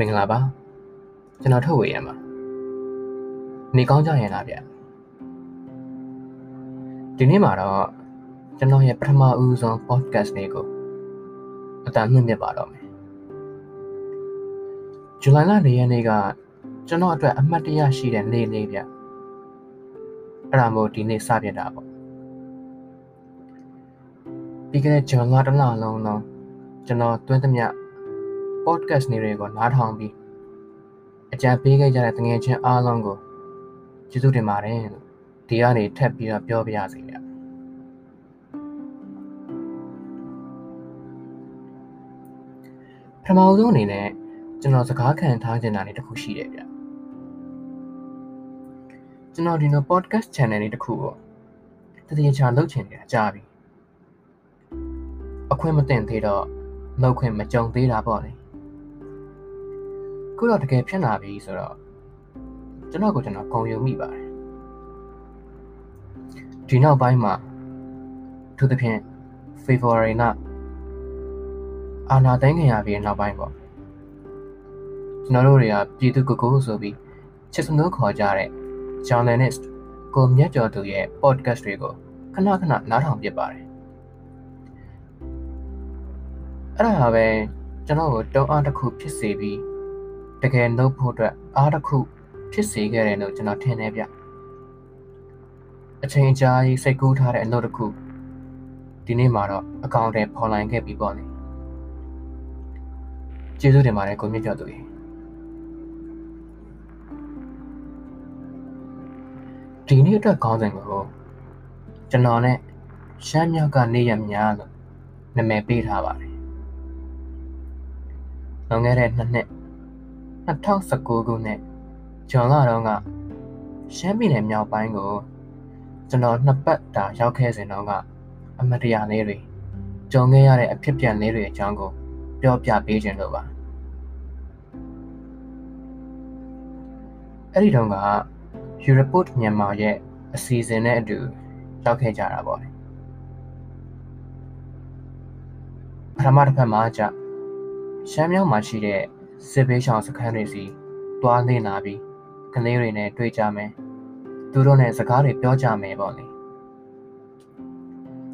မင်္ဂလာပါကျွန်တော်ထုတ်ဝေရမှာနေကောင်းကြရင်လားဗျဒီနေ့မှာတော့ကျွန်တော်ရဲ့ပထမဦးဆုံး podcast လေးကိုအတန်မြင့်မြတ်ပါတော့မယ်ဇူလိုင်လ၄ရက်နေ့ကကျွန်တော်အတွက်အမှတ်တရရှိတဲ့နေ့လေးဗျအဲ့ဒါမို့ဒီနေ့စပြတာပေါ့ပြီးခဲ့တဲ့ဇွန်လတစ်လလုံးလုံးကျွန်တော်တွင်းသမျှ podcast နေတွေကိုနားထောင်ပြီးအကြံပေးခဲ့ကြတဲ့တငယ်ချင်းအားလုံးကိုကျေးဇူးတင်ပါတယ်လို့ဒီကနေထပ်ပြီးတော့ပြောပြရစီဗျပထမဆုံးအနေနဲ့ကျွန်တော်စကားခံထားခြင်းတာနေတစ်ခုရှိတယ်ဗျကျွန်တော်ဒီလို podcast channel လေးတစ်ခုကိုတတိယချာလုပ်ချင်နေတာကြားပြီအခွင့်မတင်သေးတော့လုပ်ခွင့်မကြုံသေးတာပေါ့လေ ခုတော့တကယ်ဖြစ်လာပြီဆိုတော့ကျွန်တော်ကိုကျွန်တော်ဂုဏ်ယူမိပါတယ်ဒီနောက်ပိုင်းမှာသူသဖြင့် February လအာနာသိန်းခင်ရပြီးနောက်ပိုင်းပေါ့ကျွန်တော်တို့တွေကပြည်သူကိုကိုဆိုပြီးချစ်စနိုးခေါ်ကြတဲ့ journalist ကိုမြတ်ကျော်သူရဲ့ podcast တွေကိုခဏခဏနားထောင်ပြပါတယ်အဲ့ဒါပဲကျွန်တော်ကိုတုံးအားတစ်ခုဖြစ်စေပြီး တကယ်လုပ်ဖို့အတွက်အားတစ်ခုဖြစ်စေခဲ့တယ်လို့ကျွန်တော်ထင်တယ်ဗျအချိန်ကြာကြီးစိတ်ကူးထားတဲ့အလုပ်တစ်ခုဒီနေ့မှာတော့အကောင့်ထဲပေါ်လာခဲ့ပြီပေါ့လေကျေးဇူးတင်ပါတယ်ကိုမြင့်ကျော်သူကြီးဒီနေ့အတွက်ခေါင်းစဉ်ကိုကျွန်တော်နဲ့ရှမ်းမြောက်ကနေရများလို့နာမည်ပေးထားပါတယ်လွန်ခဲ့တဲ့နှစ်နှစ် 2019ခုနှစ်ဇွန်လတုန်းကရှမ်းပြည်နယ်မြောက်ပိုင်းကိုကျွန်တော်နှစ်ပတ်တာရောက်ခဲ့စဉ်တုန်းကအမတရားလေးတွေကြုံခဲ့ရတဲ့အဖြစ်ပြန်လေးတွေအကြောင်းကိုပြောပြပေးခြင်းလို့ပါအဲ့ဒီတုန်းက Europort မြန်မာရဲ့အစီအစဉ်နဲ့အတူရောက်ခဲ့ကြတာပေါ့လေပထမတစ်ဖက်မှာကြရှမ်းမြောက်မှာရှိတဲ့ စစ်ဘေးရှောင်စခန်းတွေစီတွားနေလာပြီးကလေးတွေနဲ့တွေ့ကြမယ်သူတို့နဲ့စကားတွေပြောကြမယ်ပေါ့လေ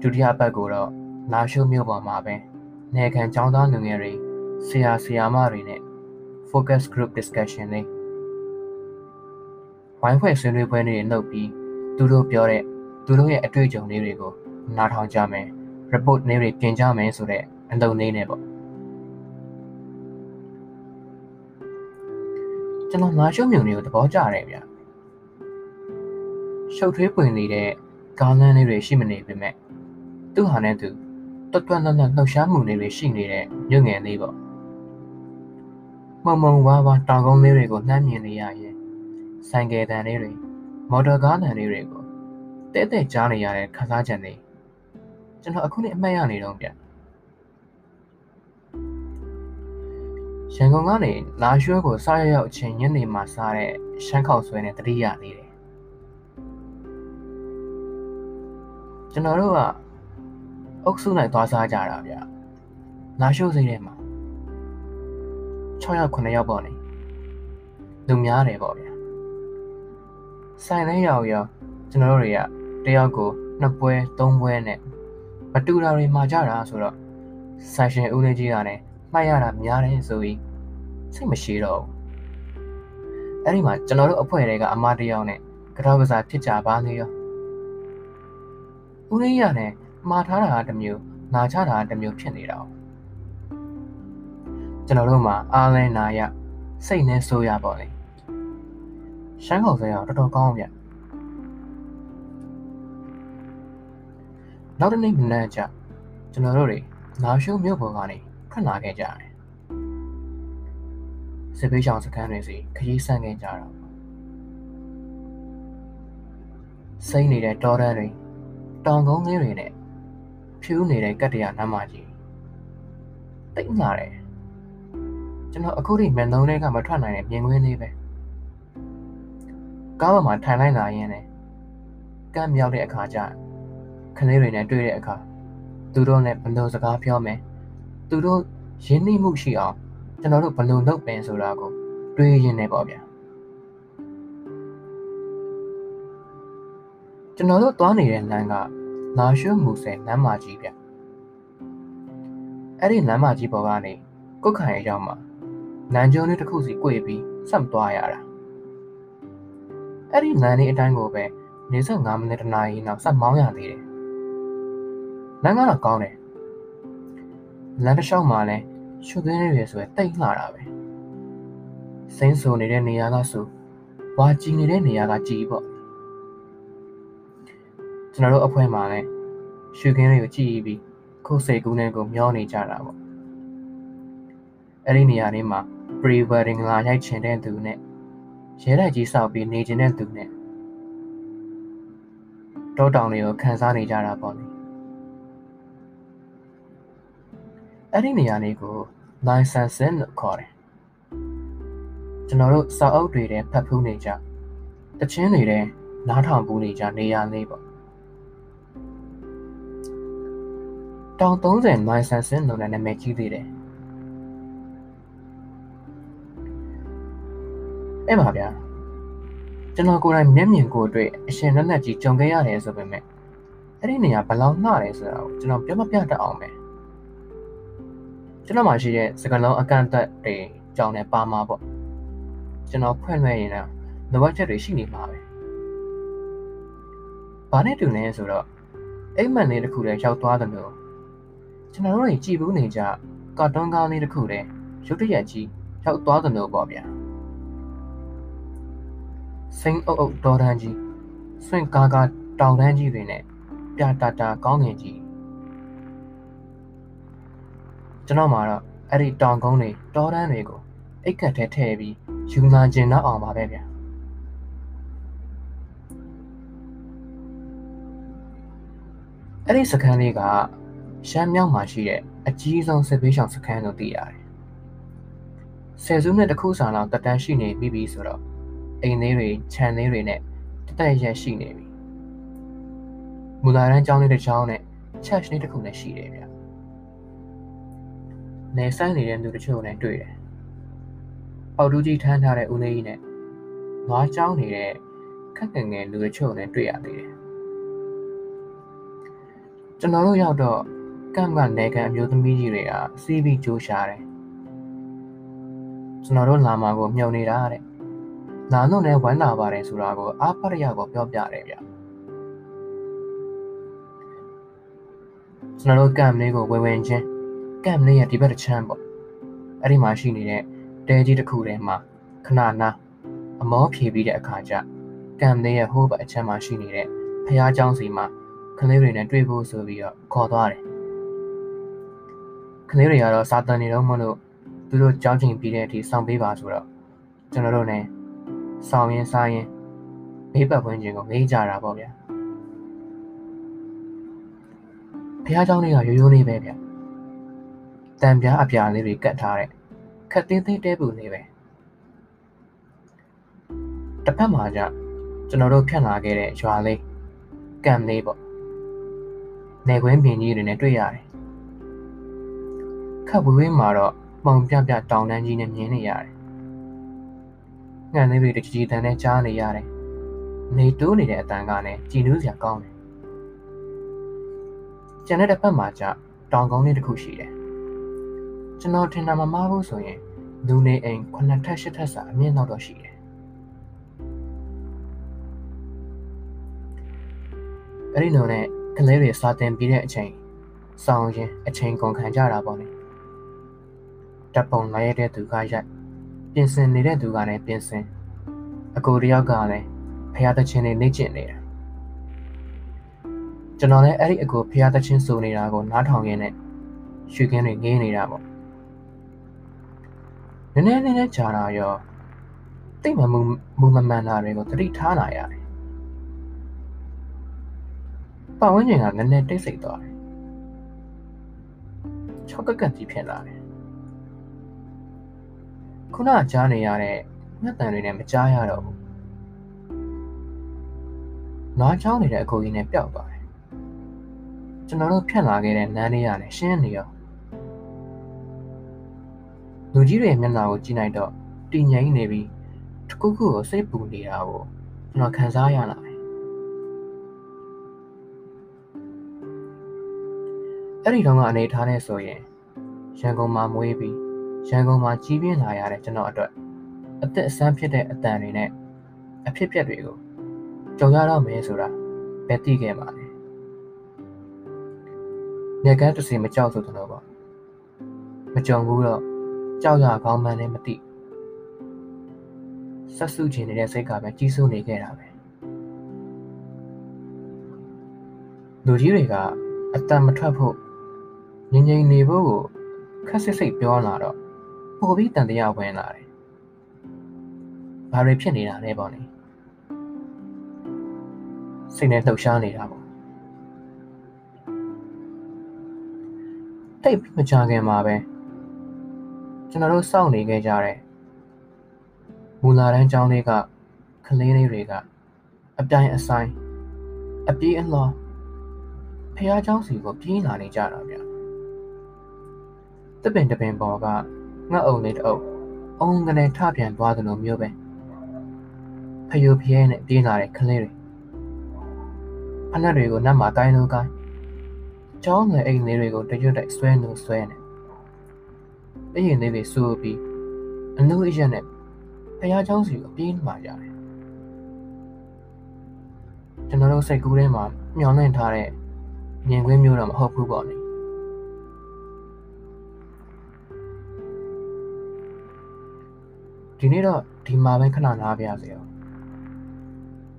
ဒုတိယပတ်ကိုတော့လာရှုမြို့ပေါ်မှာပဲနေခံចောင်းသားလူငယ်တွေဆရာဆရာမတွေနဲ့ focus group discussion လေးဝိုင်းဖွဲ့ဆွေးနွေးပွဲတွေလုပ်ပြီးသူတို့ပြောတဲ့သူတို့ရဲ့အတွေ့အကြုံလေးတွေကိုနားထောင်ကြမယ် report လေးတွေပြင်ကြမယ်ဆိုတဲ့အလုပ်လေးနဲ့ပေါ့ ကျွန်တော်ငါရှုံမြုံတွေကိုသဘောကျတယ်ဗျရှုပ်ထွေးပွင့်နေတဲ့ကားလမ်းလေးတွေရှိမနေပေမဲ့သူ့ဟာနဲ့သူတွတ်တွတ်လန့်လန့်လှုပ်ရှားမှုလေးတွေရှိနေတဲ့ညငယ်လေးပေါ့မုံမုံဝါးဝါတောင်ကုန်းလေးတွေကိုနှမ်းမြင်နေရရင်ဆိုင်ကယ်တန်လေးတွေမော်တော်ကားတန်လေးတွေကိုတဲတဲကြားနေရတဲ့ခန်းစားချက်တွေကျွန်တော်အခုနေ့အမှတ်ရနေတော့ဗျ ရန်ကုန်ကနေလာရွှဲကိုစားရရောက်အချိန်ညနေမှာစားတဲ့ရှမ်းခေါက်ဆွဲနဲ့တတိယသေးတယ်ကျွန်တော်တို့ကအုပ်စုနိုင်သွားစားကြတာဗျလာရှိုးစိတ်ထဲမှာ6ယောက်9ယောက်ပေါ့လေလူများတယ်ပေါ့ဗျာဆိုင်တဲ့ရောက်ရောက်ကျွန်တော်တို့တွေကတယောက်ကိုနှစ်ပွဲသုံးပွဲနဲ့မတူတာတွေမှာကြတာဆိုတော့ဆိုင်ရှင်ဦးလေးကြီးကလည်း မှတ်ရတာများတယ်ဆိုပြီးစိတ်မရှိတော့ဘူးအဲ့ဒီမှာကျွန်တော်တို့အဖွဲ့တွေကအမတယောက်နဲ့ကြောက်ကစားဖြစ်ကြပါလေရောဦးလေးရနဲ့မှားထားတာကတစ်မျိုးနာချတာကတစ်မျိုးဖြစ်နေတာကျွန်တော်တို့မှာအားလဲနာရစိတ်နဲ့ဆိုးရပါလေရှမ်းခေါ်စရာတော်တော်ကောင်းဗျနောက်တစ်နေ့မနက်ကျကျွန်တော်တို့တွေလာရှုံမြို့ပေါ်ကနေ ထွက်လာခဲ့ကြတယ်စစ်ပေးချောင်စခန်းတွေစီခရီးဆန့်ခဲ့ကြတာစိမ့်နေတဲ့တောတန်းတွေတောင်ကုန်းလေးတွေနဲ့ဖြူးနေတဲ့ကတ္တရာနမ်းမကြီးတိတ်လာတယ်ကျွန်တော်အခုထိမျက်လုံးတွေကမထွက်နိုင်တဲ့မြင်ကွင်းလေးပဲကားပေါ်မှာထိုင်လိုက်လာရင်းနဲ့ကမ်းမြောက်တဲ့အခါကျခလေးတွေနဲ့တွေ့တဲ့အခါသူတို့နဲ့ဘယ်လိုစကားပြောမယ် သူတို့ရင်းနှီးမှုရှိအောင်ကျွန်တော်တို့ဘယ်လိုလုပ်ပင်ဆိုတာကိုတွေးရင်းနေပေါ့ဗျာကျွန်တော်တို့သွားနေတဲ့လမ်းကလာရွှေမူဆယ်လမ်းမကြီးဗျအဲ့ဒီလမ်းမကြီးပေါ်ကနေကုတ်ခိုင်အရောက်မှာလမ်းကျုံလေးတစ်ခုစီ꿰ပြီးဆက်သွားရတာအဲ့ဒီလမ်းလေးအတိုင်းကိုပဲ45မိနစ်တနာရီနောက်ဆက်မောင်းရသေးတယ်လမ်းကတော့ကောင်းတယ် လမ်းတစ်လျှောက်မှာလည်းရှုပ်သွင်းနေရဆိုရင်တိတ်လှတာပဲစိမ့်ဆူနေတဲ့နေရာကဆိုဝါကြည်နေတဲ့နေရာကကြည်ပေါ့ကျွန်တော်တို့အဖွဲမှာလည်းရှုခင်းလေးကိုကြည့်ပြီးခုတ်စိတ်ကူးနဲ့ကိုမျောနေကြတာပေါ့အဲ့ဒီနေရာလေးမှာ pre wedding လာရိုက်ချင်တဲ့သူနဲ့ရဲတိုက်ကြီးစောက်ပြီးနေချင်တဲ့သူနဲ့တောတောင်တွေကိုခန်းစားနေကြတာပေါ့လေ အဲ့ဒီနေရာလေးကို licensing လို့ခေါ်တယ်ကျွန်တော်တို့စာအုပ်တွေထဲဖတ်ဖူးနေကြတချင်းတွေထဲနားထောင်ပူးနေကြနေရာလေးပေါ့တောင်30 licensing လို့လည်းနာမည်ကြီးသေးတယ်အဲ့ပါဗျာကျွန်တော်ကိုယ်တိုင်မျက်မြင်ကိုယ်တွေ့အရှင်လက်လက်ကြီးကြုံခဲ့ရတယ်ဆိုပေမဲ့အဲ့ဒီနေရာဘယ်လောက်နှားလဲဆိုတာကိုကျွန်တော်ပြောမပြတတ်အောင်ပဲ ကျွန်တော်မှရှိတဲ့စကလုံးအကန့်အသတ်တွေကြောင်းနဲ့ပါမှာပေါ့ကျွန်တော်ဖွင့်လွှဲရင်တော့လိုအပ်ချက်တွေရှိနေမှာပဲဘာနဲ့တူလဲဆိုတော့အိမ်မက်လေးတစ်ခုလည်းရောက်သွားတယ်လို့ကျွန်တော်တို့တွေကြည်ဘူးနေကြကာတွန်းကားလေးတစ်ခုလည်းရုတ်တရက်ကြီးရောက်သွားတယ်လို့ပေါ့ဗျာစိမ့်အုပ်အုပ်တော်တန်းကြီးဆွင့်ကားကားတောင်တန်းကြီးတွေနဲ့ပြတာတာကောင်းငင်ကြီး ကျွန်တော်မှာတော့အဲ့ဒီတောင်ကုန်းတွေတောတန်းတွေကိုအိတ်ကတ်ထဲထည့်ပြီးယူနာကျင်တော့အောင်ပါပဲဗျာအဲ့ဒီစခန်းလေးကရှမ်းမြောက်မှာရှိတဲ့အကြီးဆုံးစစ်ပေးရှောင်စခန်းလို့သိရတယ်ဆယ်စုနှစ်တစ်ခုစာလောက်တက်တန်းရှိနေပြီပြီဆိုတော့အိမ်လေးတွေခြံလေးတွေနဲ့တက်တက်ရက်ရှိနေပြီမူလာရန်ကျောင်းလေးတစ်ကျောင်းနဲ့ church လေးတစ်ခုနဲ့ရှိတယ်ဗျ နေဆိုင်နေတဲ့လူတချို့နဲ့တွေ့တယ်ပေါတူးကြီးထမ်းထားတဲ့ဦးလေးကြီးနဲ့ငွားကျောင်းနေတဲ့ခက်ငယ်ငယ်လူတချို့နဲ့တွေ့ရသေးတယ်ကျွန်တော်တို့ရောက်တော့ကန့်ကနေကန်အမျိုးသမီးကြီးတွေကစီးပြီးကြိုးရှာတယ်ကျွန်တော်တို့လာမှာကိုမြုံနေတာတဲ့လာလို့လည်းဝမ်းလာပါတယ်ဆိုတာကိုအားဖရရကိုပြောပြတယ်ဗျကျွန်တော်တို့ကမ်လေးကိုဝယ်ဝင်ချင်း ကမ်လေးရဲ့ဒီဘက်တစ်ချမ်းပေါ့အဲ့ဒီမှာရှိနေတဲ့တဲကြီးတစ်ခုထဲမှာခဏနာအမောဖြေပြီးတဲ့အခါကျကမ်လေးရဲ့ဟိုးဘက်အချမ်းမှာရှိနေတဲ့ဖះเจ้าစီမှာကလေးတွေနဲ့တွေ့ဖို့ဆိုပြီးတော့ခေါ်သွားတယ်ကလေးတွေကတော့စာတန်နေတော့မလို့သူတို့ကြောင်းချိန်ပြီးတဲ့အထိစောင့်ပေးပါဆိုတော့ကျွန်တော်တို့ ਨੇ ဆောင်ရင်စားရင်ဘေးပတ်ဝန်းကျင်ကိုငေးကြတာပေါ့ဗျာဖះเจ้าလေးကရိုးရိုးလေးပဲဗျ တံပြားအပြာလေးတွေကတ်ထားတဲ့ခက်သေးသေးတဲပူလေးပဲတစ်ဖက်မှာကျကျွန်တော်တို့ဖြတ်လာခဲ့တဲ့ရွာလေးကံလေးပေါ့နေခွင်းပင်ကြီးတွေနဲ့တွေ့ရတယ်ခက်ဝေးဝေးမှာတော့ပုံပြပြတောင်တန်းကြီးနဲ့မြင်နေရတယ်ငှက်လေးတွေတကြီးကြီးတန်းနဲ့ကြားနေရတယ်နေတိုးနေတဲ့အတန်ကလည်းကြည်နူးစရာကောင်းတယ်ကျန်တဲ့တစ်ဖက်မှာကျတောင်ကုန်းလေးတစ်ခုရှိတယ် ကျွန်တော်ထင်တာမမှားဘူးဆိုရင်လူနေအိမ်9ထပ်10ထပ်စာအမြင့်တော့တော့ရှိတယ်အဲ့ဒီလိုနဲ့ကလေးတွေစာတင်ပြီးတဲ့အချိန်စောင်းရင်အချိန်ကုန်ခံကြတာပေါ့လေတပ်ပုံလာရတဲ့သူကရိုက်ပြင်ဆင်နေတဲ့သူကလည်းပြင်ဆင်အကိုတယောက်ကလည်းဖះသချင်းလေးနေကျင်နေတာကျွန်တော်လည်းအဲ့ဒီအကိုဖះသချင်းဆိုနေတာကိုနားထောင်ရင်းနဲ့ရွှေကင်းတွေငေးနေတာပေါ့ နည်းနည်းနည်းနည်းကြာတာရောတိတ်မမူမူမမှန်တာတွေကိုသတိထားလာရတယ်ပတ်ဝန်းကျင်ကနည်းနည်းတိတ်ဆိတ်သွားတယ်ချောက်ကက်ကက်ကြီးဖြစ်လာတယ်ခုနကြားနေရတဲ့ငှက်တန်တွေနဲ့မကြားရတော့ဘူးနားချောင်းနေတဲ့အကိုကြီးနဲ့ပျောက်သွားတယ်ကျွန်တော်တို့ဖြတ်လာခဲ့တဲ့နန်းလေးရတယ်ရှင်းနေရော လူကြီးတွေမျက်နှာကိုကြည့်လိုက်တော့တည်ငြိမ်နေပြီးတစ်ခုခုကိုစိတ်ပူနေတာကိုကျွန်တော်ခံစားရလာတယ်အဲ့ဒီတော့ကအနေထားနဲ့ဆိုရင်ရန်ကုန်မှာမွေးပြီးရန်ကုန်မှာကြီးပြင်းလာရတဲ့ကျွန်တော်အတွက်အသက်အဆန်းဖြစ်တဲ့အတန်တွေနဲ့အဖြစ်အပျက်တွေကိုကြုံရတော့မယ်ဆိုတာဘယ်သိခဲ့ပါလဲ။ညကန်းတစ်စီမကြောက်ဆိုတော့ပေါ့။မကြုံဘူးတော့ ကြောက်ရကောင်းမှန်းလည်းမသိ။ဆက်စုချင်နေတဲ့စိတ်ကပဲကြီးစိုးနေခဲ့တာပဲ။လူကြီးတွေကအတန်မထွက်ဖို့ငြိမ်ငြိမ်နေဖို့ကိုခက်စစ်စိတ်ပြောလာတော့ပိုပြီးတန်တရားဝင်လာတယ်။ဘာတွေဖြစ်နေတာလဲပေါ့လေ။စိတ်နဲ့လှုပ်ရှားနေတာပေါ့။တိတ်မကြခင်မှာပဲ ကျွန်တော်တို့စောင့်နေခဲ့ကြတဲ့မူလာတန်းကျောင်းလေးကကလေးလေးတွေကအပြိုင်အဆိုင်အပြေးအလွှာဖះเจ้าစီကိုပြေးလာနေကြတာဗျတပင်တပင်ပေါ်ကငှက်အုံလေးတအုပ်အုံကနေထပြန်သွားတယ်လို့မျိုးပဲဖယိုဖျဲနဲ့ပြေးလာတဲ့ကလေးတွေဖနက်တွေကိုနတ်မှာတိုင်းလို့ကိုင်းကျောင်းငယ်အိမ်လေးတွေကိုတရွတ်တိုက်ဆွဲလို့ဆွဲနေ အရင်လေးတွေစူပြီးအနုအရက်နဲ့ဖះเจ้าစီကိုပြေးမှာကြတယ်ကျွန်တော်တို့စိတ်ကူးထဲမှာမျောလင့်ထားတဲ့မြင်ကွင်းမျိုးတော့မဟုတ်ဘူးပေါ့လေဒီနေ့တော့ဒီမှာပဲခဏနားပြရစေအောင်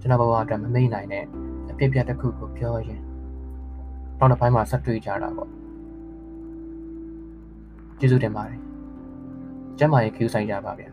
ကျွန်တော်ဘဝအတွက်မမိတ်နိုင်တဲ့အဖြစ်အပျက်တစ်ခုကိုပြောရင်နောက်တစ်ပိုင်းမှာဆက်တွေ့ကြတာပေါ့ ကျေးဇူးတင်ပါတယ်ကျမ်းမာရေး queue ဆိုင်ကြပါဗျာ